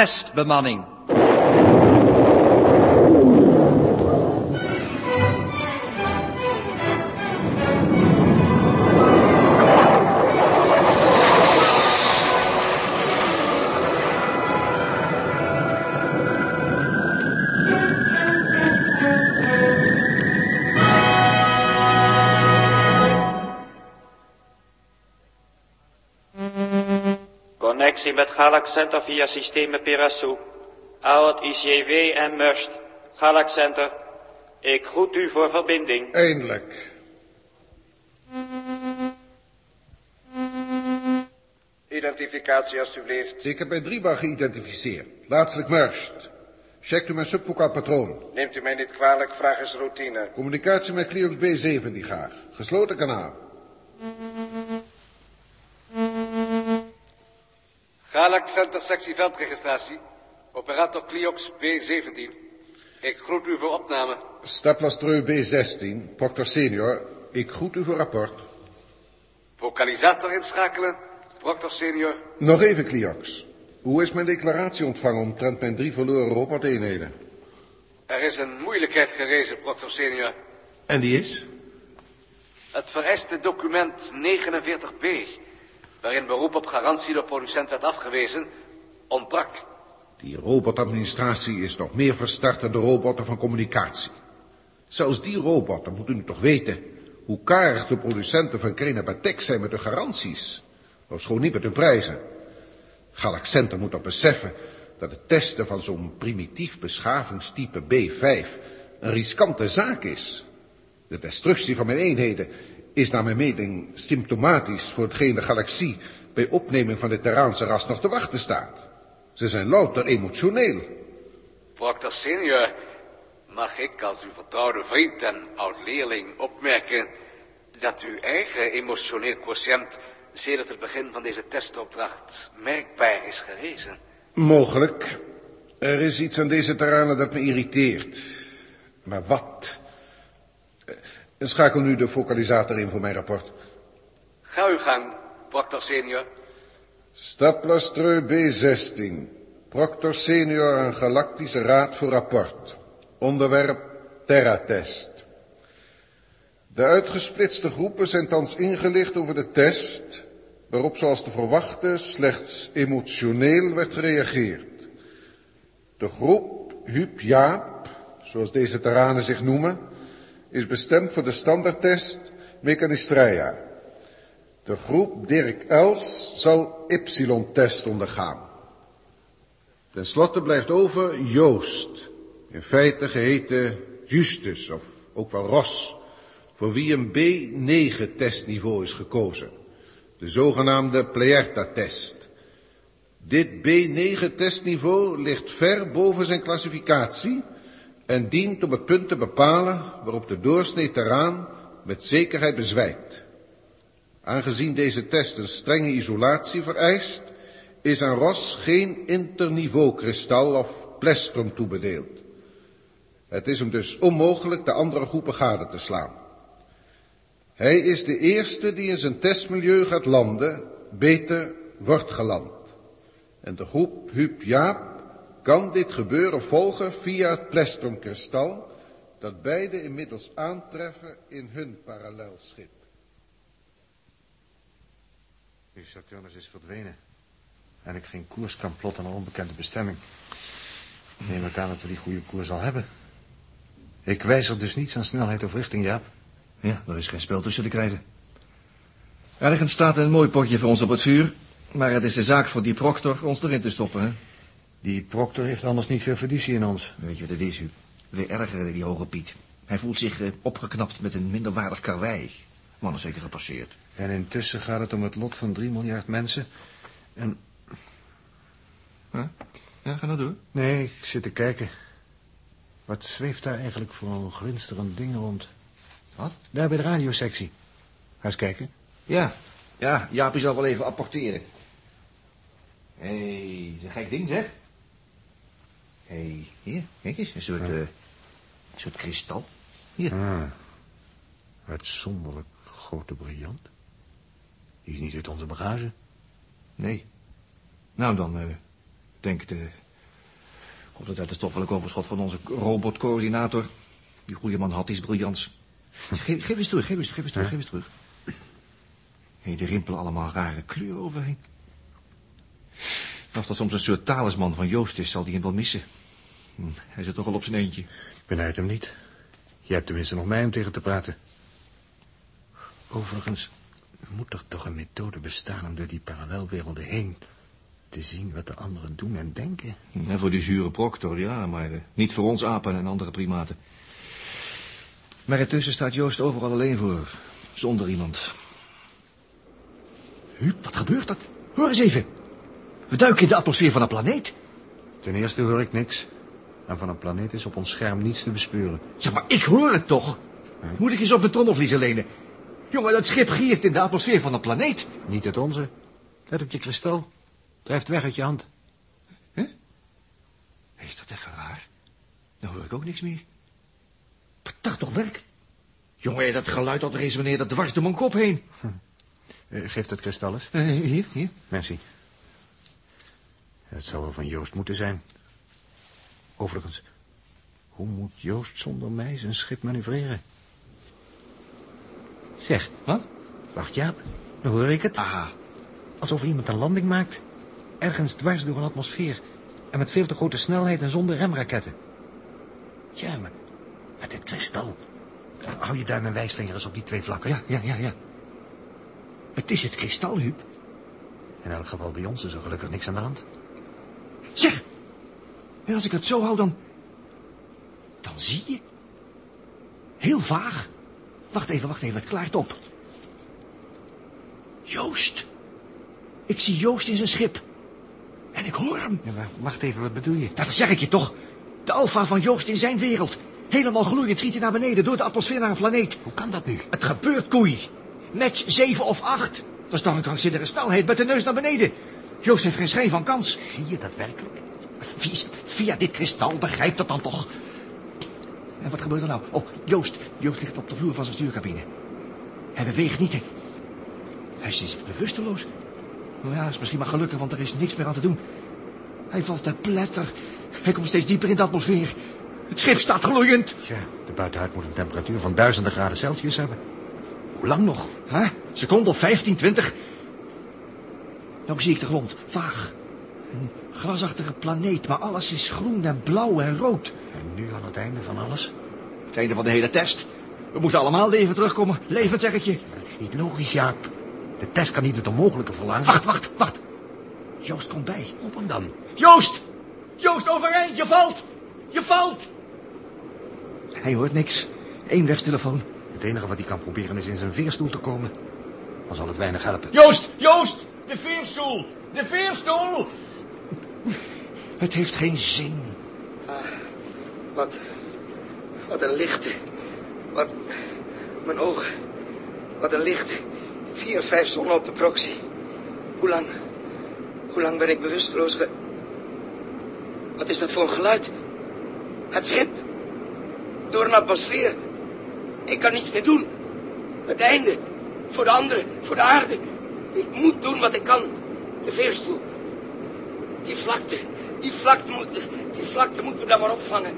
test bemanning. Met Galax Center via systemen Perasso. Oud ICW en Must. Galax Center. Ik groet u voor verbinding. Eindelijk. Identificatie alstublieft. Ik heb mijn driebar geïdentificeerd. Laatstelijk Murst. Checkt u mijn subvocaal patroon. Neemt u mij niet kwalijk, vraag is routine. Communicatie met Cliox B7 die graag. Gesloten kanaal. Galax Center sectie veldregistratie. Operator Cliox B17. Ik groet u voor opname. Staplastreu B16. Proctor senior. Ik groet u voor rapport. Vocalisator inschakelen. Proctor senior. Nog even, Cliox. Hoe is mijn declaratie ontvangen omtrent mijn drie verloren roboteenheden? Er is een moeilijkheid gerezen, Proctor senior. En die is? Het vereiste document 49b, waarin beroep op garantie door producent werd afgewezen, ontbrak. Die robotadministratie is nog meer verstart dan de robotten van communicatie. Zelfs die robotten moeten u toch weten hoe karig de producenten van Krenabatek zijn met hun garanties. Of schoon niet met hun prijzen. Galax Center moet toch beseffen dat het testen van zo'n primitief beschavingstype B5 een riskante zaak is. De destructie van mijn eenheden is naar mijn mening symptomatisch voor hetgeen de galaxie bij opneming van dit Terraanse ras nog te wachten staat. Ze zijn louter emotioneel. Proctor senior, mag ik als uw vertrouwde vriend en oud-leerling opmerken dat uw eigen emotioneel quotient sedert het begin van deze testopdracht merkbaar is gerezen? Mogelijk. Er is iets aan deze terranen dat me irriteert. Maar wat? Eh, Schakel nu de focalisator in voor mijn rapport. Ga uw gang, Proctor senior. Staplastreu B16. Proctor senior aan Galactische Raad voor rapport. Onderwerp Terratest. De uitgesplitste groepen zijn thans ingelicht over de test, waarop zoals te verwachten slechts emotioneel werd gereageerd. De groep Huub Jaap, zoals deze terranen zich noemen, is bestemd voor de standaardtest Mechanistreia. De groep Dirk Els zal Y-test ondergaan. Ten slotte blijft over Joost, in feite geheten Justus of ook wel Ros, voor wie een B9 testniveau is gekozen. De zogenaamde Pleerta-test. Dit B9 testniveau ligt ver boven zijn klassificatie en dient om het punt te bepalen waarop de doorsnee terraan met zekerheid bezwijkt. Aangezien deze test een strenge isolatie vereist, is aan Ros geen interniveau kristal of plestrum toebedeeld. Het is hem dus onmogelijk de andere groepen gade te slaan. Hij is de eerste die in zijn testmilieu gaat landen, beter wordt geland. En de groep Huub Jaap kan dit gebeuren volgen via het plestrumkristal, dat beide inmiddels aantreffen in hun parallelschip. Nu Saturnus is verdwenen. En ik geen koers kan plotten naar onbekende bestemming. Neem ik aan dat we die goede koers al hebben. Ik wijzig dus niets aan snelheid of richting, Jaap. Ja, er is geen spel tussen te krijgen. Ergens staat een mooi potje voor ons op het vuur. Maar het is de zaak voor die proctor ons erin te stoppen, hè? Die proctor heeft anders niet veel fiducie in ons. Weet je wat het is, u? Weer erger, die hoge Piet. Hij voelt zich eh, opgeknapt met een minderwaardig karwei. Man is zeker gepasseerd. En intussen gaat het om het lot van 3 miljard mensen. En... Huh? Ja, ga nou door. Nee, ik zit te kijken. Wat zweeft daar eigenlijk voor een glinsterend ding rond? Wat? Daar bij de radiosectie. Ga eens kijken. Ja, ja, Jaapie zal wel even apporteren. Hé, hey, is een gek ding, zeg. Hé, hey, hier, kijk eens, een soort, Ja. eh, een soort kristal. Hier. Ah, uitzonderlijk grote briljant. Die is niet uit onze bagage. Nee. Nou, dan, eh, Denkt, eh... Komt het uit het stoffelijk overschot van onze robotcoördinator? Die goede man had iets briljants. Geef, geef eens terug, geef eens, geef eens terug, geef eens terug. Hé, er rimpelen allemaal rare kleuren overheen. Als dat soms een soort talisman van Joost is, zal hij hem wel missen. Hm, hij zit toch al op zijn eentje. Ik benijd hem niet. Je hebt tenminste nog mij om tegen te praten. Overigens moet er toch een methode bestaan om door die parallelwerelden heen te zien wat de anderen doen en denken. En voor die zure proctor, ja, maar eh, niet voor ons apen en andere primaten. Maar intussen staat Joost overal alleen voor, zonder iemand. Huub, wat gebeurt dat? Hoor eens even. We duiken in de atmosfeer van een planeet. Ten eerste hoor ik niks. En van een planeet is op ons scherm niets te bespeuren. Ja, maar ik hoor het toch. Moet ik eens op mijn trommelvlies lenen? Jongen, dat schip giert in de atmosfeer van een planeet. Niet het onze. Let op je kristal. Drijft weg uit je hand. Huh? Is dat even raar? Nou hoor ik ook niks meer. Dat toch werk? Jongen, dat geluid dat resoneert dwars door mijn kop heen. Hm. Uh, geef het kristal eens. Uh, hier, hier. Merci. Het zou wel van Joost moeten zijn. Overigens, hoe moet Joost zonder mij zijn schip manoeuvreren? Zeg. Wat? Wacht, Jaap. Dan hoor ik het. Aha. Alsof iemand een landing maakt. Ergens dwars door een atmosfeer. En met veel te grote snelheid en zonder remraketten. Ja, maar met dit kristal. Hou je duim en wijsvinger eens op die twee vlakken. Ja, ja, ja, ja. Het is het kristal, Huub. In elk geval bij ons is er gelukkig niks aan de hand. Zeg, en als ik het zo hou, dan... Dan zie je. Heel vaag. Wacht even, wacht even, het klaart op. Joost. Ik zie Joost in zijn schip. En ik hoor hem. Ja, maar wacht even, wat bedoel je? Nou, dat zeg ik je toch. De alfa van Joost in zijn wereld. Helemaal gloeiend schiet hij naar beneden door de atmosfeer naar een planeet. Hoe kan dat nu? Het gebeurt, koei. Match 7 of 8. Dat is toch een krankzinnige snelheid met de neus naar beneden. Joost heeft geen schijn van kans. Zie je dat werkelijk? Via, via dit kristal, begrijpt dat dan toch? En wat gebeurt er nou? Oh, Joost. Joost ligt op de vloer van zijn stuurcabine. Hij beweegt niet. Hij is bewusteloos. Nou ja, is misschien maar gelukkig, want er is niks meer aan te doen. Hij valt te pletter. Hij komt steeds dieper in de atmosfeer. Het schip staat gloeiend. Ja, de buitenhuid moet een temperatuur van duizenden graden Celsius hebben. Hoe lang nog? Huh? Seconde of 15, 20. Nou zie ik de grond, vaag. Een grasachtige planeet, maar alles is groen en blauw en rood. En nu aan het einde van alles? Het einde van de hele test. We moeten allemaal leven terugkomen. Levend, zeg ik je. Dat is niet logisch, Jaap. De test kan niet het onmogelijke verlangen. Wacht, wacht, wacht. Joost komt bij. Roep hem dan. Joost! Joost, overeind, je valt! Je valt! Hij hoort niks. Eén wegstelefoon. Het enige wat hij kan proberen is in zijn veerstoel te komen. Dan zal het weinig helpen. Joost! Joost! De veerstoel! De veerstoel! Het heeft geen zin. Ah, wat... Wat een lichte. Wat... Mijn ogen. Wat een lichte. Vier, vijf zonnen op de proxy. Hoe lang... Hoe lang ben ik bewusteloos. Wat is dat voor een geluid? Het schip. Door een atmosfeer. Ik kan niets meer doen. Het einde. Voor de anderen. Voor de aarde. Ik moet doen wat ik kan. De veerstoel. Die vlakte. Die vlakte moet, die vlakte moet me dan maar opvangen.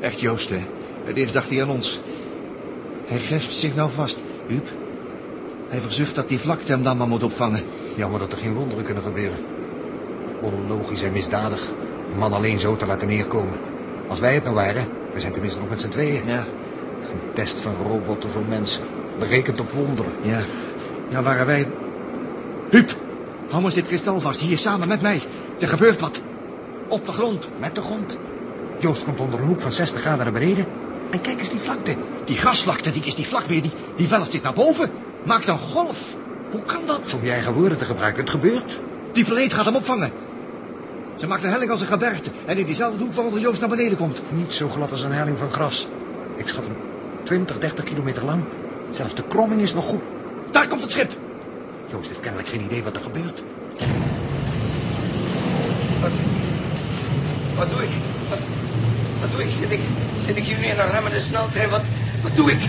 Echt Joost, hè? Het eerst dacht hij aan ons. Hij grijpt zich nou vast. Huub, hij verzucht dat die vlakte hem dan maar moet opvangen. Jammer dat er geen wonderen kunnen gebeuren. Onlogisch en misdadig. Een man alleen zo te laten neerkomen. Als wij het nou waren, we zijn tenminste nog met z'n tweeën. Ja. Een test van robotten voor mensen. Berekend op wonderen. Ja. Ja, waren wij... Huub, hou eens dit kristal vast, hier samen met mij. Er gebeurt wat. Op de grond. Met de grond. Joost komt onder een hoek van 60 graden naar beneden. En kijk eens die vlakte. Die grasvlakte, die is die vlak weer, die, die velft zich naar boven. Maakt een golf. Hoe kan dat? Om je eigen woorden te gebruiken, het gebeurt. Die planeet gaat hem opvangen. Ze maakt een helling als een gebergte. En in diezelfde hoek waaronder Joost naar beneden komt. Niet zo glad als een helling van gras. Ik schat hem 20, 30 kilometer lang. Zelfs de kromming is nog goed. Daar komt het schip. Joost heeft kennelijk geen idee wat er gebeurt. Wat... Wat doe ik? Wat... Wat doe ik? Zit ik, zit ik hier nu in een remmende sneltrein? Wat, wat doe ik?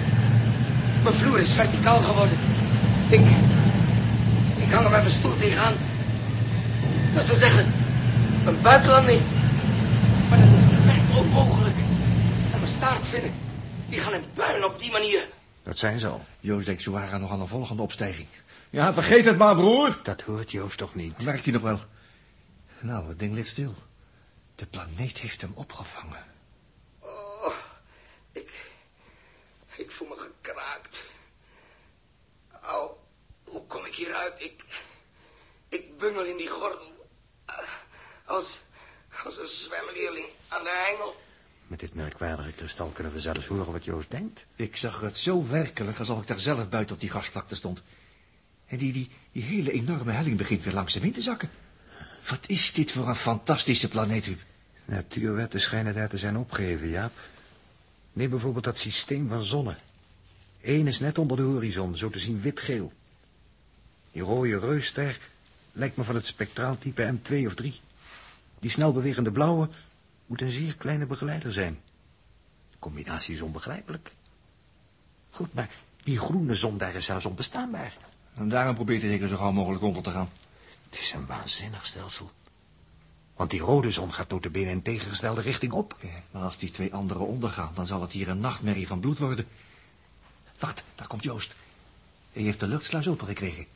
Mijn vloer is verticaal geworden. Ik... Ik hang er met mijn stoel tegenaan. Dat wil zeggen, een buitenlanding. Maar dat is echt onmogelijk. En mijn staartvinnen, die gaan in puin op die manier. Dat zijn ze al. Joost denkt zwaar nog aan een volgende opstijging. Ja, vergeet het maar, broer. Dat hoort Joost toch niet? Merkt hij nog wel. Nou, het ding ligt stil. De planeet heeft hem opgevangen. Oh, ik, ik voel me gekraakt. Au, hoe kom ik hieruit? Ik, ik bungel in die gordel. Als, als een zwemleerling aan de hengel. Met dit merkwaardige kristal kunnen we zelfs horen wat Joost denkt. Ik zag het zo werkelijk alsof ik daar zelf buiten op die gastvlakte stond. En die, die, die hele enorme helling begint weer langzaam in te zakken. Wat is dit voor een fantastische planeet, Huub? Natuurwetten schijnen daar te zijn opgeheven, Jaap. Neem bijvoorbeeld dat systeem van zonnen. Eén is net onder de horizon, zo te zien wit-geel. Die rode reusster lijkt me van het spectraaltype M2 of 3. Die snel bewegende blauwe moet een zeer kleine begeleider zijn. De combinatie is onbegrijpelijk. Goed, maar die groene zon daar is zelfs onbestaanbaar. En daarom probeert hij zeker zo gauw mogelijk onder te gaan. Het is een waanzinnig stelsel. Want die rode zon gaat notabene in tegengestelde richting op. Ja, maar als die twee anderen ondergaan, dan zal het hier een nachtmerrie van bloed worden. Wacht, daar komt Joost. Hij heeft de luchtsluis opengekregen.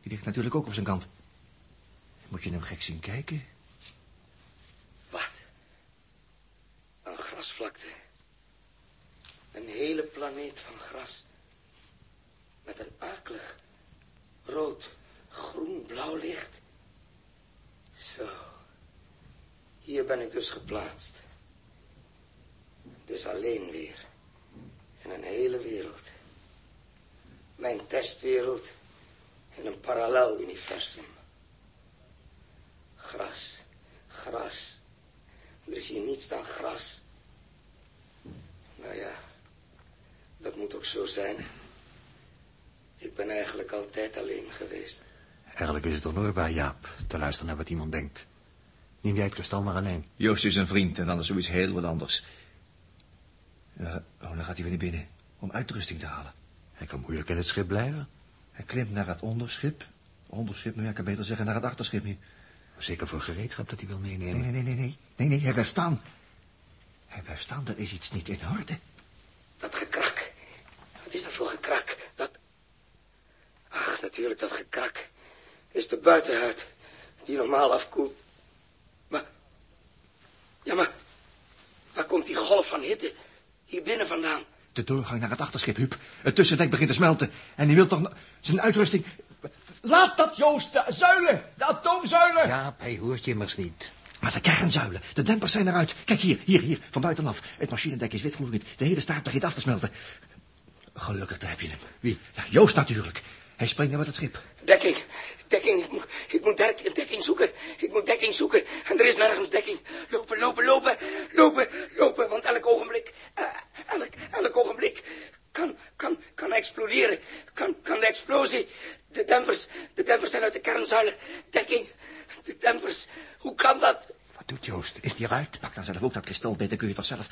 Die ligt natuurlijk ook op zijn kant. Moet je hem gek zien kijken? Wat? Een grasvlakte. Een hele planeet van gras. Met een akelig, rood, groen, blauw licht. Zo. Hier ben ik dus geplaatst. Dus alleen weer. In een hele wereld. Mijn testwereld in een parallel universum. Gras, gras. Er is hier niets dan gras. Nou ja, dat moet ook zo zijn. Ik ben eigenlijk altijd alleen geweest. Eigenlijk is het onhoorbaar, Jaap, te luisteren naar wat iemand denkt. Neem jij het kristal maar alleen. Joost is een vriend en dan is zoiets heel wat anders. Ja, oh, dan gaat hij weer naar binnen om uitrusting te halen. Hij kan moeilijk in het schip blijven. Hij klimt naar het onderschip. Onderschip, nou ja, ik kan beter zeggen naar het achterschip nu. Zeker voor gereedschap dat hij wil meenemen. Nee, nee, nee, nee, nee. Nee, nee, hij blijft staan. Hij blijft staan, er is iets niet in orde. Dat gekrak. Wat is dat voor gekrak? Dat... Natuurlijk, dat gekrak. Is de buitenhuid die normaal afkoelt. Maar... Ja, maar... Waar komt die golf van hitte hier binnen vandaan? De doorgang naar het achterschip, Huub. Het tussendek begint te smelten. En hij wil toch zijn uitrusting... Laat dat, Joost! De zuilen! De atoomzuilen! Jaap, hij hoort je immers niet. Maar de kernzuilen, de dempers zijn eruit. Kijk hier, hier, hier, van buitenaf. Het machinedek is witgloeiend. De hele staart begint af te smelten. Gelukkig, daar heb je hem. Wie? Ja, Joost natuurlijk. Hij springt naar het schip. Dekking, dekking. Ik moet, ik moet dek- dekking zoeken. Ik moet dekking zoeken. En er is nergens dekking. Lopen, lopen, lopen. Lopen, lopen. Want elk ogenblik, eh, elk, elk ogenblik kan, kan, kan exploderen. Kan, kan de explosie. De dempers, de dempers zijn uit de kernzuilen. Dekking, de dempers. Hoe kan dat? Wat doet Joost? Is die eruit? Pak dan zelf ook dat kristal beter kun je toch zelf...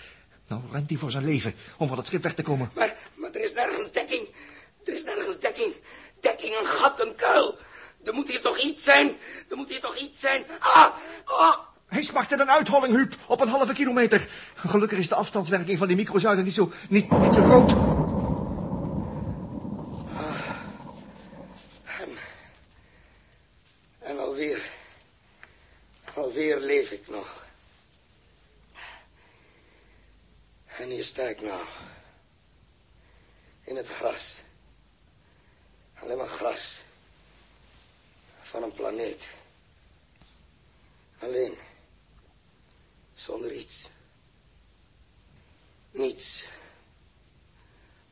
Nou, rent hij voor zijn leven om van het schip weg te komen. Maar, maar er is nergens dekking. Er is nergens dekking. Dekking, een gat, een kuil. Er moet hier toch iets zijn. Er moet hier toch iets zijn. Ah, ah. Hij smakt in een uitholling, Huub, op een halve kilometer. Gelukkig is de afstandswerking van die microzuilen niet zo, niet, niet zo groot. En, en alweer, alweer leef ik nog. En hier sta ik nou. In het gras. Alleen maar gras. Van een planeet. Alleen. Zonder iets. Niets.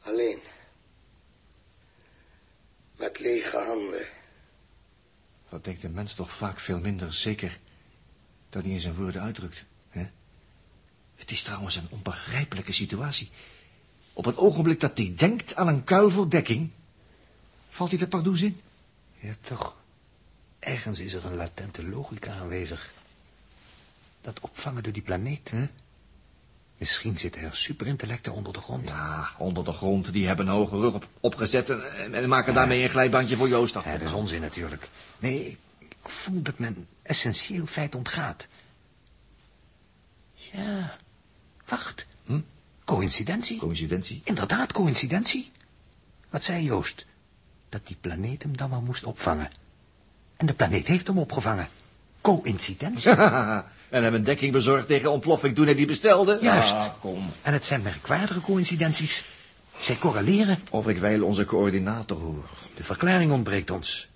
Alleen. Met lege handen. Wat denkt een mens toch vaak veel minder zeker dan hij in zijn woorden uitdrukt. Hè? Het is trouwens een onbegrijpelijke situatie. Op het ogenblik dat hij denkt aan een kuil voor dekking, valt hij de pardoes in. Ja, toch. Ergens is er een latente logica aanwezig. Dat opvangen door die planeet, hè? Misschien zitten er superintellecten onder de grond. Ja, onder de grond, die hebben een hoge rug op, opgezet en, en maken daarmee een glijbandje voor Joost Ja, dat is onzin natuurlijk. Nee, ik, ik voel dat men essentieel feit ontgaat. Ja, wacht. Hm? Coïncidentie. Coïncidentie? Inderdaad, coïncidentie. Wat zei Joost? Dat die planeet hem dan wel moest opvangen. En de planeet heeft hem opgevangen. Coïncidentie. en hem een dekking bezorgd tegen ontploffing toen hij die bestelde? Juist. Ah, kom. En het zijn merkwaardige coïncidenties. Zij correleren. Of ik wijl onze coördinator hoor. De verklaring ontbreekt ons.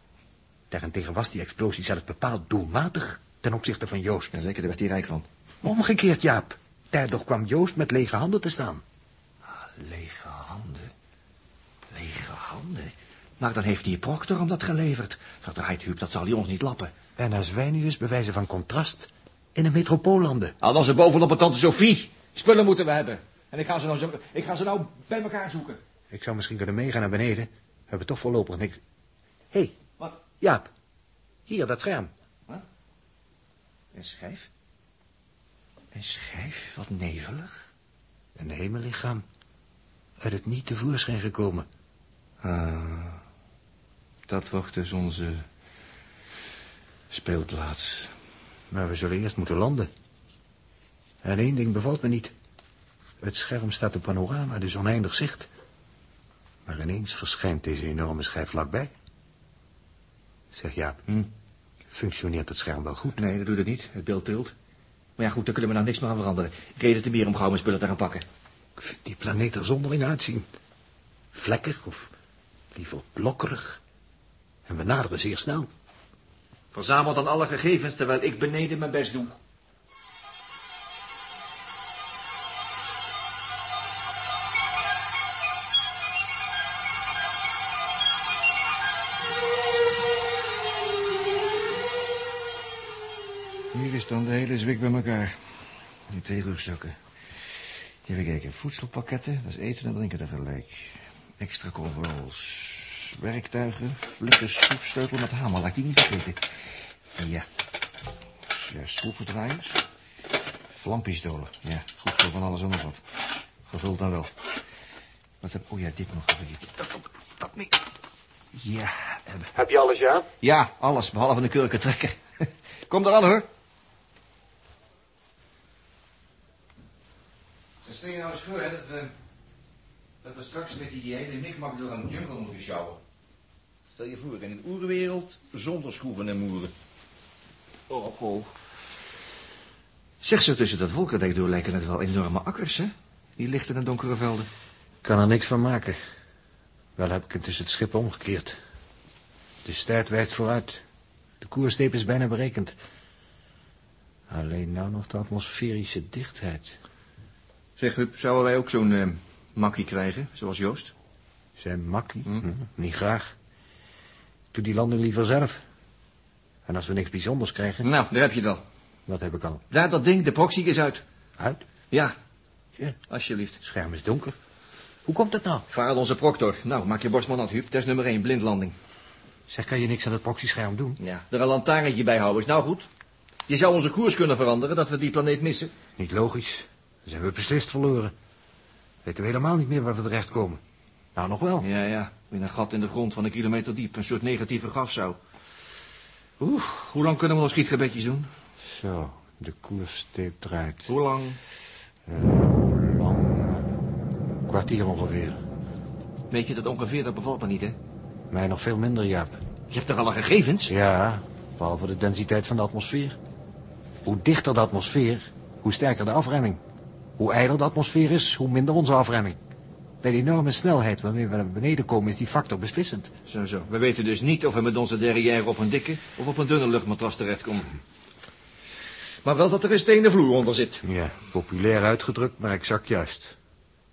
Daarentegen was die explosie zelfs bepaald doelmatig ten opzichte van Joost. Ja, zeker, daar werd hij rijk van. Omgekeerd, Jaap. Daardoor kwam Joost met lege handen te staan. Ah, lege handen. Lege handen. Maar dan heeft die Proctor hem dat geleverd. Verdraaid, Huub, dat zal hij ons niet lappen. En als wij nu eens bewijzen van contrast in de metropoolanden. Al was er bovenop een tante Sophie. Spullen moeten we hebben. En ik ga ze nou, zo, ik ga ze nou bij elkaar zoeken. Ik zou misschien kunnen meegaan naar beneden. We hebben toch voorlopig niks. Hé, hey, Wat? Jaap. Hier, dat scherm. Een schijf? Een schijf? Wat nevelig. Een hemellichaam. Uit het niet tevoorschijn gekomen. Ah, dat wordt dus onze speelplaats. Maar we zullen eerst moeten landen. En één ding bevalt me niet. Het scherm staat op panorama, dus oneindig zicht. Maar ineens verschijnt deze enorme schijf vlakbij. Zeg Jaap, Hm? functioneert het scherm wel goed? Nee, dat doet het niet. Het beeld tilt. Maar ja, goed, daar kunnen we nou niks meer aan veranderen. Reden te meer om gauw mijn spullen te gaan pakken. Ik vind die planeet er zonderling uitzien. Vlekkig of liever blokkerig. En we naderen zeer snel. Verzamel dan alle gegevens terwijl ik beneden mijn best doe. Hier is dan de hele zwik bij elkaar. In twee rugzakken. Even kijken. Voedselpakketten, dat is eten en drinken tegelijk. Extra Werktuigen, flikkers, schroefsleutel met hamer. Laat die niet vergeten. Ja. ja schroevendraaiers. Vlampistolen. Ja, goed voor van alles en nog wat. Gevuld dan wel. Wat heb... Oh ja, dit nog even. Dit, dat, ook, dat mee. Ja, hebben. Heb je alles, Jaap? Ja, alles, behalve een kurkentrekker. Kom eraan, hoor. Stel je nou eens voor, hè, dat we, dat we straks met die hele mikmak door een jungle moeten sjouwen. Stel je voor, in een oerwereld zonder schroeven en moeren. Oh, goh. Zeg zo tussen dat wolkendek door lijken het wel enorme akkers, hè? Die lichten en donkere velden. Kan er niks van maken. Wel heb ik intussen het schip omgekeerd. De staart wijst vooruit. De koersteep is bijna berekend. Alleen nou nog de atmosferische dichtheid. Zeg, Huub, zouden wij ook zo'n eh, makkie krijgen, zoals Joost? Zijn makkie? Hm. Hm, Niet graag. Doe die landing liever zelf. En als we niks bijzonders krijgen, Nou, daar heb je het al. wat heb ik al? Daar, dat ding, de proxy is uit. Uit? Ja, Ja, alsjeblieft. het scherm is donker. Hoe komt dat nou? Vaar onze proctor. Nou, maak je borst maar nat, Huub. Test nummer 1, blindlanding. Zeg, kan je niks aan het proxyscherm doen? Ja. Er een lantaarnetje bij houden is nou goed. Je zou onze koers kunnen veranderen, dat we die planeet missen. Niet logisch. Dan zijn we beslist verloren. Weten we helemaal niet meer waar we terechtkomen. Nou, nog wel. Ja, ja. In een gat in de grond van een kilometer diep. Een soort negatieve grafzouw. Oeh, hoe lang kunnen we nog schietgebedjes doen? Zo, de koerssteep draait. Hoe lang? Hoe lang? Kwartier ongeveer. Weet je dat ongeveer, dat bevalt me niet, hè? Mij nog veel minder, Jaap. Je hebt toch alle gegevens? Ja, behalve de densiteit van de atmosfeer. Hoe dichter de atmosfeer, hoe sterker de afremming. Hoe ijler de atmosfeer is, hoe minder onze afremming. Bij de enorme snelheid waarmee we naar beneden komen is die factor beslissend. Zo, zo. We weten dus niet of we met onze derrière op een dikke of op een dunne luchtmatras terechtkomen. Maar wel dat er een stenen vloer onder zit. Ja, populair uitgedrukt, maar exact juist.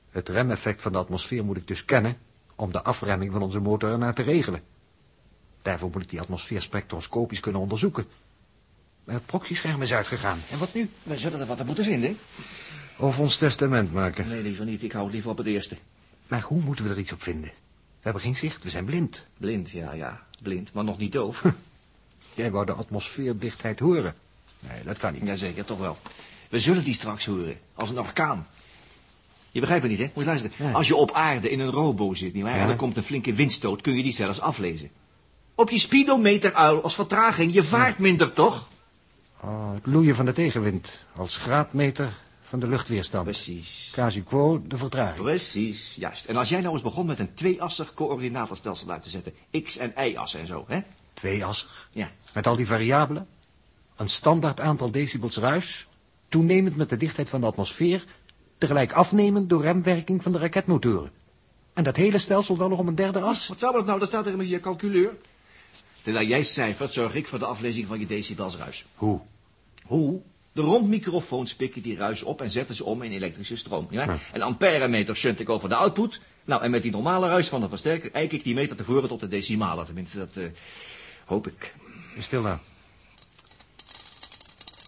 Het remeffect van de atmosfeer moet ik dus kennen... om de afremming van onze motor ernaar te regelen. Daarvoor moet ik die atmosfeer spectroscopisch kunnen onderzoeken. Maar het proxyscherm is uitgegaan. En wat nu? We zullen er wat aan moeten vinden. Of ons testament maken. Nee, liever niet. Ik hou het liever op het eerste. Maar hoe moeten we er iets op vinden? We hebben geen zicht, we zijn blind. Blind, ja, ja. Blind, maar nog niet doof. Jij wou de atmosfeerdichtheid horen. Nee, dat kan niet. Jazeker, toch wel. We zullen die straks horen. Als een orkaan. Je begrijpt me niet, hè? Moet je luisteren. Ja. Als je op aarde in een robo zit, nietwaar? Ja. En er komt een flinke windstoot, kun je die zelfs aflezen. Op je speedometer, uil, als vertraging. Je vaart minder, toch? Oh, het loeien van de tegenwind. Als graadmeter van de luchtweerstand. Precies. Casu quo, de vertraging. Precies, juist. En als jij nou eens begon met een tweeassig coördinatenstelsel uit te zetten. X- en Y-assen en zo, hè? Tweeassig. Ja. Met al die variabelen. Een standaard aantal decibels ruis. Toenemend met de dichtheid van de atmosfeer. Tegelijk afnemend door remwerking van de raketmotoren. En dat hele stelsel dan nog om een derde as. Wat zou dat nou? Dat staat er in je calculeur. Terwijl jij cijfert, zorg ik voor de aflezing van je decibelsruis. Hoe? Hoe? De rondmicrofoons pikken die ruis op en zetten ze om in elektrische stroom. Ja? En amperemeter shunt ik over de output. Nou, en met die normale ruis van de versterker eik ik die meter tevoren tot de decimalen. Tenminste, dat eh, hoop ik. Stil nou.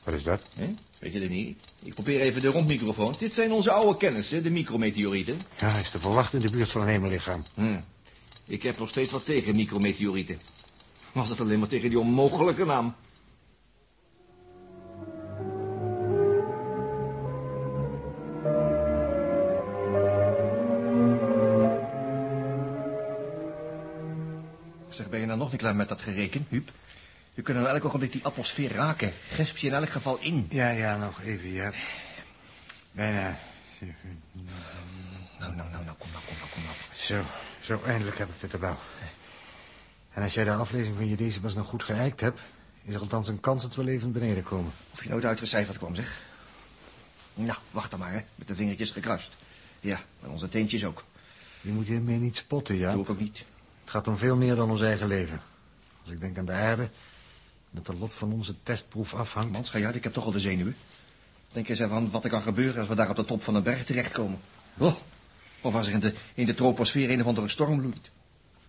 Wat is dat? Weet je dat niet? Ik probeer even de rondmicrofoons. Dit zijn onze oude kennissen, de micrometeorieten. Ja, is te verwachten in de buurt van een hemellichaam. Ik heb nog steeds wat tegen micrometeorieten. Was het alleen maar tegen die onmogelijke naam. Zeg, ben je nou nog niet klaar met dat gereken, Huub? We kunnen nou elk ogenblik die atmosfeer raken. Gesp je in elk geval in. Ja, ja, nog even, ja. Bijna. Nou, nou, nou, nou, kom nou, kom nou, kom nou. Zo, zo eindelijk heb ik dit erbij. En als jij de aflezing van je decibels nog goed geëikt hebt... is er althans een kans dat we levend beneden komen. Of je nooit uitgecijferd kwam, zeg. Nou, wacht dan maar, hè. Met de vingertjes gekruist. Ja, en onze teentjes ook. Je moet hiermee niet spotten, ja. Doe ik ook niet. Gaat om veel meer dan ons eigen leven. Als ik denk aan de aarde... dat de lot van onze testproef afhangt... Mans, ga je uit, ik heb toch al de zenuwen. Denk eens even aan wat er kan gebeuren als we daar op de top van een berg terechtkomen. Oh, of als er in de, in de troposfeer een of andere storm loeit.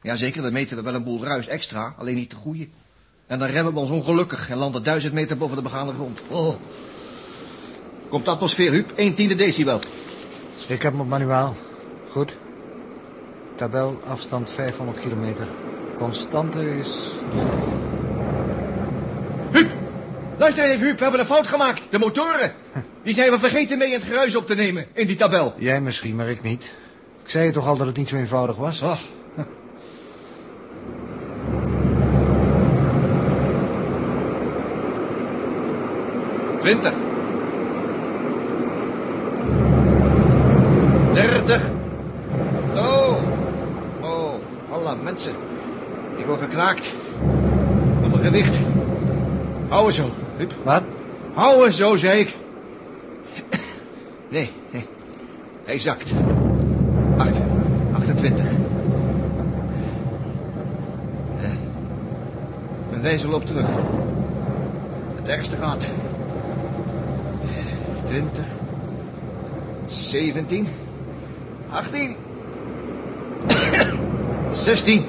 Jazeker, dan meten we wel een boel ruis extra, alleen niet de goede. En dan remmen we ons ongelukkig en landen duizend meter boven de begane grond. Oh. Komt de atmosfeer, Huub, 1 tiende decibel. Ik heb hem op manuaal. Goed. Tabel, afstand 500 kilometer. Constante is... Luister even, Huub, we hebben een fout gemaakt. De motoren. Die zijn we vergeten mee in het geruis op te nemen, in die tabel. Jij misschien, maar ik niet. Ik zei je toch al dat het niet zo eenvoudig was? Ach. Twintig. Dertig. Oh. Oh. Alla mensen. Gekraakt. Op mijn gewicht. Houden zo, Huub. Wat? Houden zo, zei ik. Nee, nee. Hij zakt. Acht. 28. Eh, Mijn wijzer loopt terug. Het ergste gaat. 20. 17. 18. 16.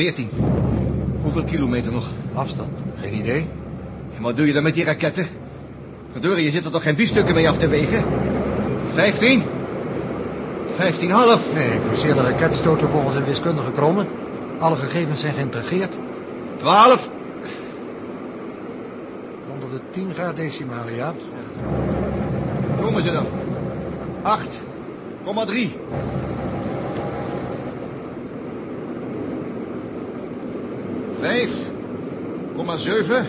14. Hoeveel kilometer nog? Afstand? Geen idee. En wat doe je dan met die raketten? Verdorie, je zit er toch geen biefstukken mee af te wegen? 15? 15,5? Nee, ik placeer de raketstoten volgens een wiskundige kromme. Alle gegevens zijn geïntegreerd. 12? Onder de 10 gaat decimalen, ja. Komen ze dan? 8,3. Vijf, komma zeven.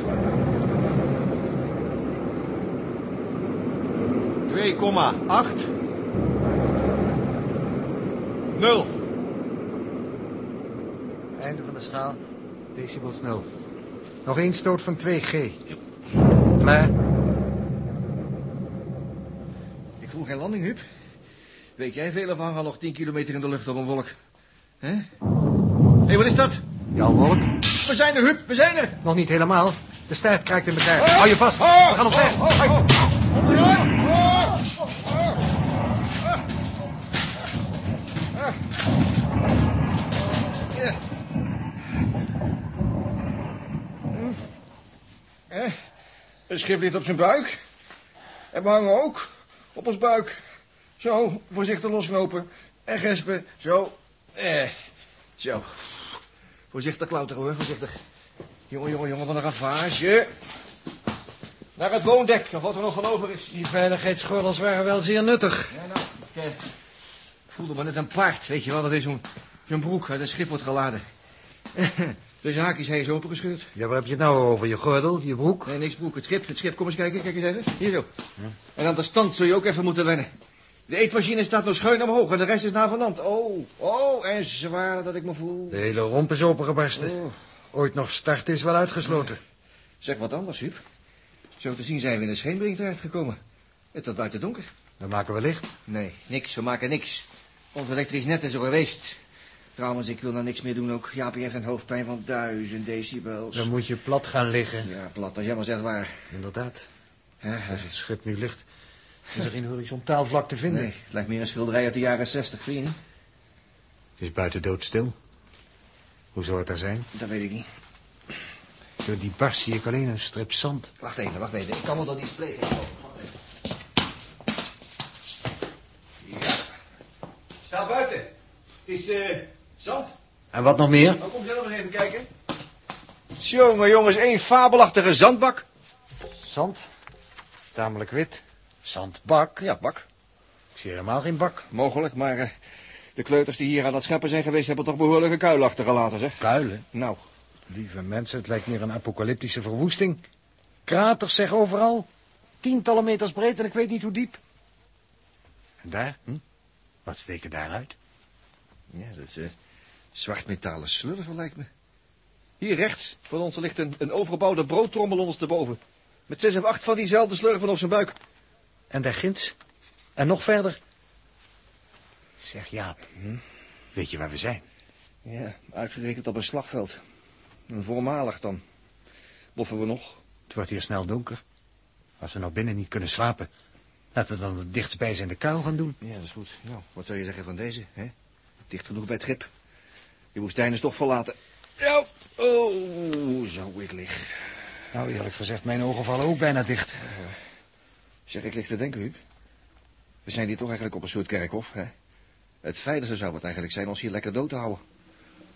Twee komma acht. Nul. Einde van de schaal. Decibels 0. Nog één stoot van 2G. Maar Ik voel geen landing, Huub. Weet jij veel of hangen nog 10 kilometer in de lucht op een wolk? Hé? Hé, wat is dat? jouw wolk? We zijn er, Huub, we zijn er. Nog niet helemaal. De staart kraakt in elkaar. Hou je vast. We gaan op weg. Hoi. Het schip ligt op zijn buik. En we hangen ook op ons buik. Zo, voorzichtig losknopen. En gespen. Zo. Eh, zo. Voorzichtig klauteren, hoor, voorzichtig. Jongen, jongen, jongen, van een ravage. Naar het woondek, of wat er nog van over is. Die veiligheidsgordels waren wel zeer nuttig. Ja, nou, ik, eh, ik voelde me net een paard, weet je wel. Dat is zo'n zo'n broek uit een schip wordt geladen. Dus haakjes hij is opengescheurd. Ja, waar heb je het nou over? Je gordel, je broek? Nee, niks broek. Het schip, het schip. Kom eens kijken, kijk eens even. Hier zo. En aan de stand zul je ook even moeten wennen. De eetmachine staat nog schuin omhoog en de rest is naar vanand. Oh, oh, en zwaar dat ik me voel. De hele romp is opengebarsten. Oh. Ooit nog start is wel uitgesloten. Zeg wat anders, Huub. Zo te zien zijn we in de scheenbrink terechtgekomen. Het wordt buiten donker. Dan maken we licht. Nee, niks. We maken niks. Ons elektrisch net is er geweest. Trouwens, ik wil nou niks meer doen ook. Jaapie heeft een hoofdpijn van duizend decibels. Dan moet je plat gaan liggen. Ja, plat, als jij maar zegt waar. Inderdaad. Ja, Als het schip nu ligt, is er geen horizontaal vlak te vinden. nee, het lijkt meer een schilderij uit de jaren zestig, vind je niet? Het is buiten doodstil. Hoe zou het daar zijn? Dat weet ik niet. Door die barst zie ik alleen een strip zand. Wacht even, wacht even. Ik kan wel door die spleet heen lopen. Wacht even. Ja. Sta buiten. Het is eh zand. En wat nog meer? Nou, kom zelf eens even kijken. Jongen, jongens, één fabelachtige zandbak. Zand. Tamelijk wit. Zandbak. Ja, bak. Ik zie helemaal geen bak. Mogelijk, maar eh, de kleuters die hier aan het scheppen zijn geweest... hebben toch behoorlijke kuil achtergelaten, zeg. Kuilen. Nou, Lieve mensen, het lijkt meer een apocalyptische verwoesting. Kraters zeg overal. Tientallen meters breed en ik weet niet hoe diep. En daar? Hm? Wat steken daaruit? ja, dat is eh zwart metalen slurven, lijkt me. Hier rechts van ons ligt een, een overgebouwde broodtrommel ondersteboven. Met zes of acht van diezelfde slurven op zijn buik. En daar ginds? En nog verder? Zeg Jaap, weet je waar we zijn? Ja, uitgerekend op een slagveld. Een voormalig dan. Boffen we nog? Het wordt hier snel donker. Als we nou binnen niet kunnen slapen, laten we dan het dichtstbijzijnde kuil gaan doen. Ja, dat is goed. Nou, wat zou je zeggen van deze, hè? Dicht genoeg bij het schip. Je woestijn is toch verlaten. Ja, oh, zo ik lig. Nou, eerlijk gezegd, mijn ogen vallen ook bijna dicht. Zeg, ik lig te denken, Huub. We zijn hier toch eigenlijk op een soort kerkhof, hè? Het veiligste zou het eigenlijk zijn ons hier lekker dood te houden.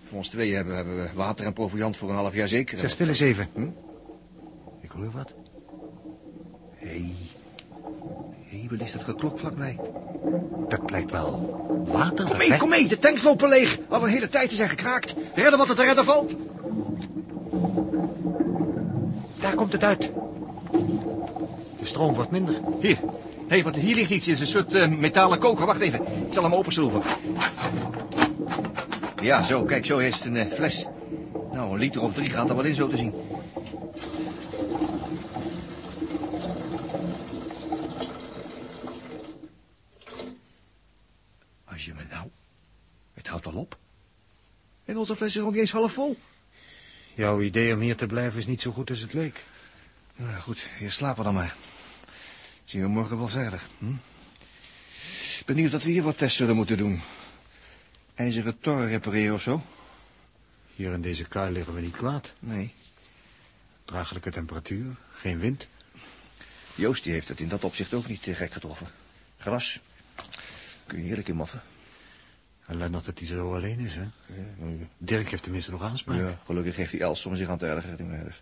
Voor ons tweeën hebben, hebben we water en proviand voor een half jaar zeker. Zeg stil eens even. Hm? Ik hoor wat. Hé, hey. hé, wat is dat geklok vlakbij? Dat lijkt wel water. Kom mee, kom mee, de tanks lopen leeg. Al een hele tijd zijn gekraakt. Redden wat er te redden valt. Daar komt het uit. De stroom wordt minder. Hier, hé, hey, wat hier ligt iets. Het is een soort eh, metalen koker. Wacht even, ik zal hem openschroeven. Ja, zo, kijk, zo is het een eh, fles. Nou, een liter of drie gaat er wel in, zo te zien. Als je me nou... Het houdt al op. En onze fles is nog niet eens half vol. Jouw idee om hier te blijven is niet zo goed als het leek. Nou goed, hier slapen dan maar. Zien we morgen wel verder. Hm? Benieuwd dat we hier wat tests zullen moeten doen. IJzeren torren repareren of zo? Hier in deze kuil liggen we niet kwaad. Nee. Draaglijke temperatuur, geen wind. Joost die heeft het in dat opzicht ook niet eh, gek getroffen. Gras. Kun je heerlijk in maffen. En Lennart dat hij zo alleen is, hè? Ja, Dirk heeft tenminste nog aanspraak. ja, gelukkig heeft hij Els om zich aan te ergeren.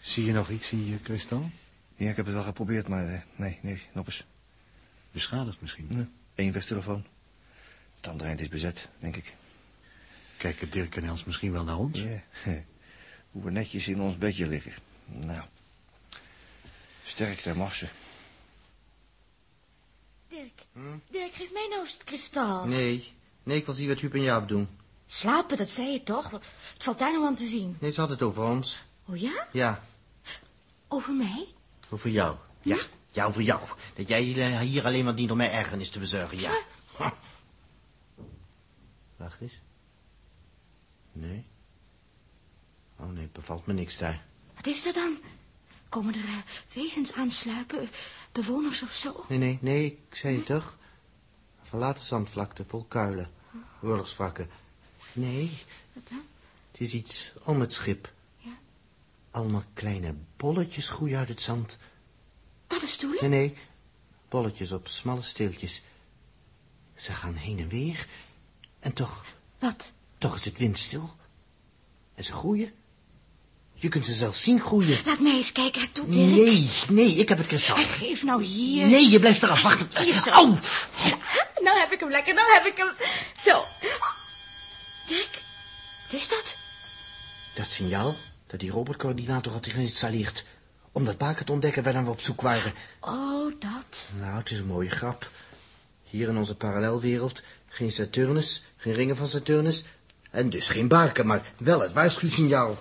Zie je nog iets in je kristal? Ja, ik heb het wel geprobeerd, maar eh, nee, nee, nog eens. Beschadigd misschien. Nee. Eén vesttelefoon. Het andere eind is bezet, denk ik. Kijken Dirk en Els misschien wel naar ons? Ja. Hoe we netjes in ons bedje liggen. Nou. Sterkte, mag ze. Dirk, Dirk, geef mij nou eens het kristal. Nee, nee, ik wil zien wat Huub en Jaap doen. Slapen, dat zei je toch? Het valt daar nog aan te zien. Nee, ze had het over ons. Oh ja? Ja, Over mij? Over jou. Ja, ja, over jou. Dat jij hier, hier alleen maar dient om mij ergernis te bezorgen, ja. Ha. Wacht eens. Nee. Oh nee, bevalt me niks daar. Wat is er dan? Komen er eh, wezens aansluipen? Bewoners of zo? Nee, nee, nee, ik zei het toch? Verlaten zandvlakte, vol kuilen. Oorlogswrakken. Nee, Wat dan? het is iets om het schip. Allemaal kleine bolletjes groeien uit het zand. Paddenstoelen? Nee, nee, bolletjes op smalle steeltjes. Ze gaan heen en weer. En toch, Wat? toch is het windstil. En ze groeien. Je kunt ze zelfs zien groeien. Laat mij eens kijken, toe, Dirk. Nee, nee, ik heb het kristal. Geef nou hier. Nee, je blijft eraf. Wacht. Hier zo. Au! Nou heb ik hem lekker, nou heb ik hem. Zo. Dirk, wat is dat? Dat signaal dat die robotcoördinator had geïnstalleerd. Om dat baken te ontdekken waarna we op zoek waren. Oh, dat. Nou, het is een mooie grap. Hier in onze parallelwereld geen Saturnus, geen ringen van Saturnus... en dus geen baken, maar wel het waarschuwsignaal.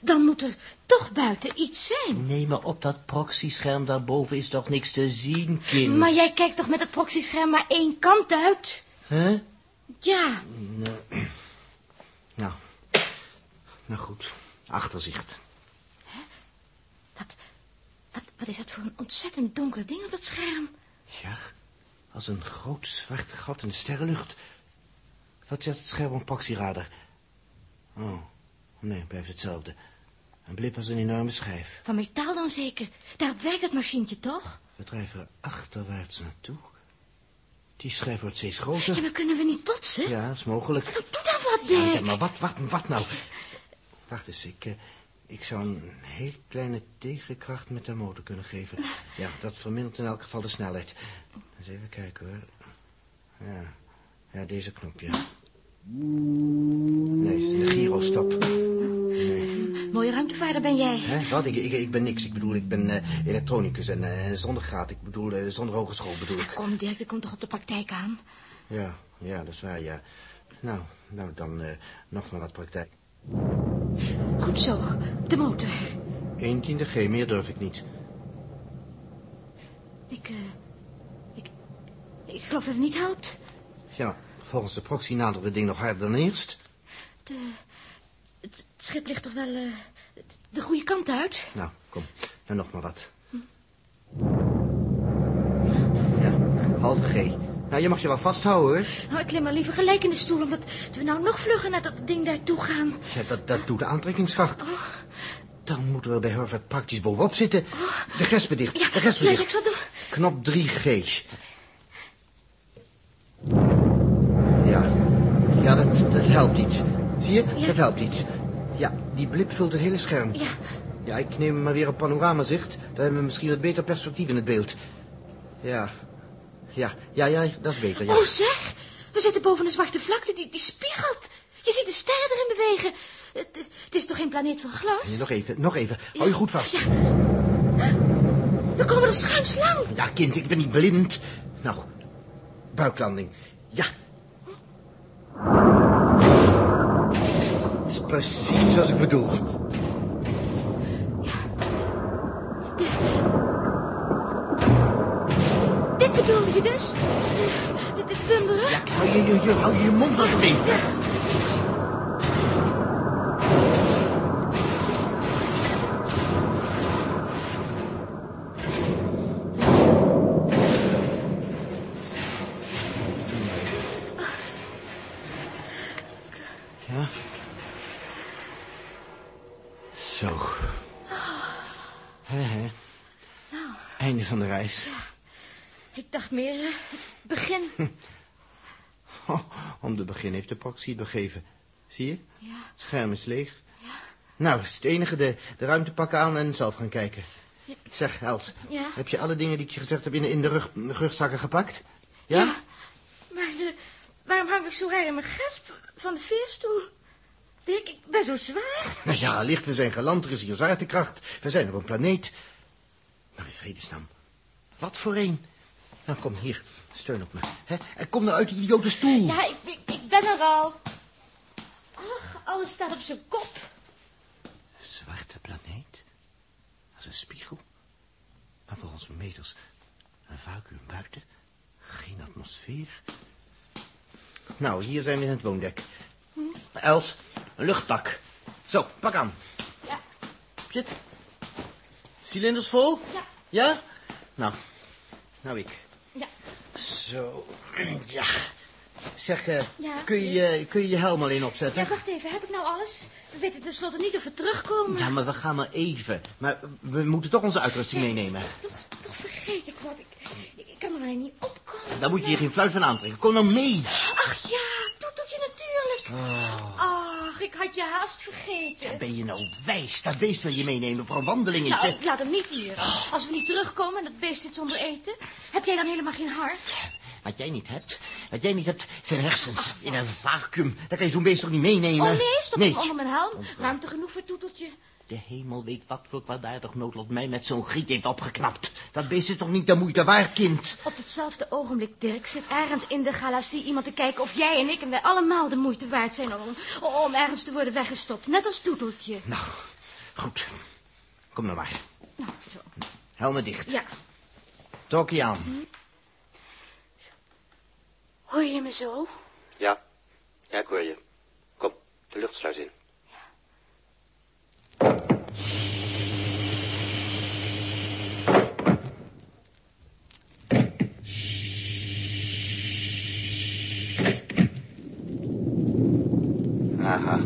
Dan moet er toch buiten iets zijn. Nee, maar op dat proxyscherm daarboven is toch niks te zien, kind? Maar jij kijkt toch met het proxyscherm maar één kant uit? Hè? Ja. Nou, nou, nou goed, achterzicht. Wat, wat, wat is dat voor een ontzettend donker ding op het scherm? Ja, als een groot zwart gat in de sterrenlucht. Wat zegt het scherm op proxyradar? Oh, nee, blijft hetzelfde. Een blip als een enorme schijf. Van metaal dan zeker. Daarop werkt het machientje toch? We drijven er achterwaarts naartoe. Die schijf wordt steeds groter. Ja, maar kunnen we niet botsen? Ja, dat is mogelijk. Nou, doe dan wat, Ja, Dick. ja, maar wat, wat, wat nou? Wacht eens, ik, eh, ik zou een heel kleine tegenkracht met de motor kunnen geven. Ja, dat vermindert in elk geval de snelheid. Eens even kijken hoor. Ja, ja deze knopje. Nee, de gyrostop. Mooie ruimtevaarder ben jij. Hè? Wat? Ik, ik, ik ben niks. Ik bedoel, ik ben eh, elektronicus en eh, zonder graad. Ik bedoel, zonder hogeschool bedoel ik. Kom, Dirk, dat komt toch op de praktijk aan? Ja, ja, dat is waar, ja. Nou, nou dan nog maar wat praktijk. Goed zo, de motor. 1 tiende G, meer durf ik niet. Ik, eh... ik... Ik geloof dat het niet helpt. Ja, volgens de proxy nadert het ding nog harder dan eerst. De, het, het schip ligt toch wel eh, de goede kant uit? Nou, kom. Dan nog maar wat. Ja, halve G. Nou, je mag je wel vasthouden, hoor. Nou, ik klim maar liever gelijk in de stoel, omdat we nou nog vlugger naar dat ding daartoe gaan. Ja, dat, dat doet de aantrekkingskracht. Dan moeten we bij Harvard praktisch bovenop zitten. De gespen dicht, Ja, de gespen ja, dicht. ik zal doen. Knop 3G. Ja, ja dat, dat helpt iets. Zie je, dat helpt iets. Ja, die blip vult het hele scherm. Ja. Ja, ik neem maar weer op panoramazicht. Dan hebben we misschien wat beter perspectief in het beeld. Ja, ja, ja, ja, dat is beter, ja. Oh, zeg! We zitten boven een zwarte vlakte die, die spiegelt. Je ziet de sterren erin bewegen. Het, het is toch geen planeet van glas? Nee, nog even, nog even. Hou je goed vast. Ja. We komen er schuins lang. Ja, kind, ik ben niet blind. Nou, buiklanding. Ja. Is precies zoals ik bedoel. Dit bedoelde je dus? Dit, dit, dit bumberen? Ja, hou je, je, je, hou je mond dan toch even. Ja. Zo. Hè. Einde van de reis. Ik dacht meer, eh, begin. Oh, om te begin heeft de proxy het begeven. Zie je? Ja. Het scherm is leeg. Nou, dat is het enige. De, de ruimte pakken aan en zelf gaan kijken. Zeg, Els. Ja? Heb je alle dingen die ik je gezegd heb in, de- in de rug, rugzakken gepakt? Ja? Maar eh, waarom hang ik zo raar in mijn gesp van de veerstoel? Dirk, ik ben zo zwaar. Nou ja, licht, we zijn geland. Er is hier zwaartekracht. We zijn op een planeet. Maar in vredesnaam. Wat voor een? Nou, kom hier. Steun op me. Hè? En kom nou uit die idiote stoel. Ja, ik, ik, ik ben er al. Ach, alles staat op zijn kop. Zwarte planeet? Als een spiegel? Maar volgens meters een vacuüm buiten. Geen atmosfeer. Nou, hier zijn we in het woondek. Els, een luchtpak. Zo, pak aan. Ja. Heb? Cilinders vol? Ja. Ja? Nou, nou ik. Ja. Zo, ja. Zeg, eh, Ja, kun, je, kun je je helm alleen opzetten? Ja, wacht even. Heb ik nou alles? We weten tenslotte niet of we terugkomen. Ja, maar we gaan maar even. Maar we moeten toch onze uitrusting meenemen. Toch, toch vergeet ik wat. Ik, ik, kan er alleen niet opkomen. Daar moet je je geen fluit van aantrekken. Kom nou mee. Ach ja, toeteltje natuurlijk. Ach, ik had je haast vergeten. Ben je nou wijs? Dat beest wil je meenemen voor een wandelingetje. Nou, ik laat hem niet hier. Als we niet terugkomen en het beest zit zonder eten, heb jij dan helemaal geen hart? Wat jij niet hebt, wat jij niet hebt, zijn hersens in een vacuüm. Daar kan je zo'n beest toch niet meenemen? Oh nee, stop nee. onder mijn helm. Ruimte genoeg voor Toeteltje. De hemel weet wat voor kwaadaardig noodlot mij met zo'n griet heeft opgeknapt. Dat beest is toch niet de moeite waard, kind? Op hetzelfde ogenblik, Dirk, zit ergens in de galaxie iemand te kijken of jij en ik en wij allemaal de moeite waard zijn om, om ergens te worden weggestopt. Net als Toeteltje. Nou, goed. Kom nou maar. Nou, zo. Helmen dicht. Ja. Tokkie aan. Hoor je me zo? Ja, ja, ik hoor je. Kom, de luchtsluis in. Aha,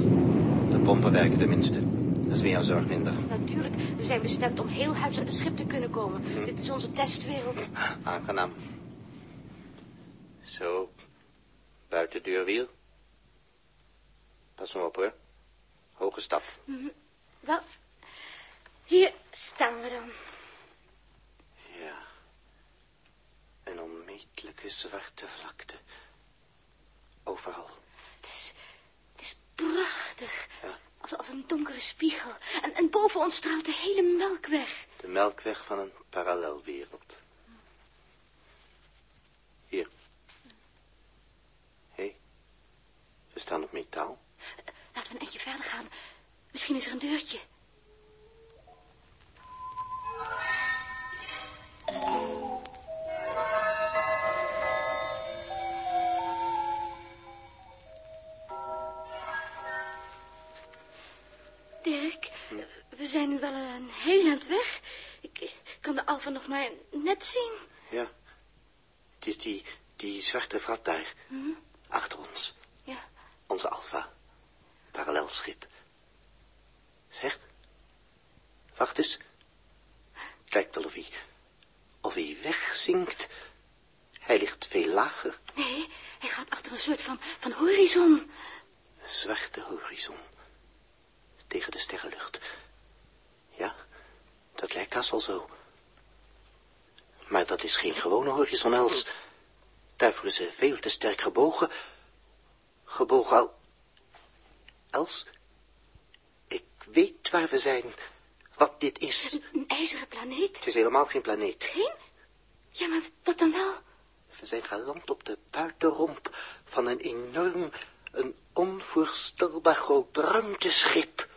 de pompen werken tenminste. Dat is weer een zorg minder. Natuurlijk, we zijn bestemd om heel huis uit het schip te kunnen komen. Dit is onze testwereld. Aangenaam. Zo, buiten deurwiel. Pas maar op hoor. Hoge stap. Mhm. Wel, hier staan we dan. Ja. Een onmetelijke zwarte vlakte. Overal. Het is, het is prachtig. Ja. Als, als een donkere spiegel. En, en boven ons straalt de hele melkweg. De melkweg van een parallelwereld. Hier. Hé, hey, we staan op metaal. Laten we een eindje verder gaan. Misschien is er een deurtje. Dirk, we zijn nu wel een heel eind weg. Ik kan de Alfa nog maar net zien. Ja. Het is die, die zwarte vrat daar. Hm? Achter ons. Ja. Onze Alfa. Parallelschip. Zeg. Wacht eens. Lijkt wel of hij, of hij wegzinkt. Hij ligt veel lager. Nee, hij gaat achter een soort van, van horizon. Een zwarte horizon. Tegen de sterrenlucht. Ja, dat lijkt haast wel zo. Maar dat is geen gewone horizon, Els. Daarvoor is ze veel te sterk gebogen. Gebogen al... Els, ik weet waar we zijn. Wat dit is. Een, een ijzeren planeet. Het is helemaal geen planeet. Geen? Ja, maar wat dan wel? We zijn geland op de buitenromp van een enorm, een onvoorstelbaar groot ruimteschip.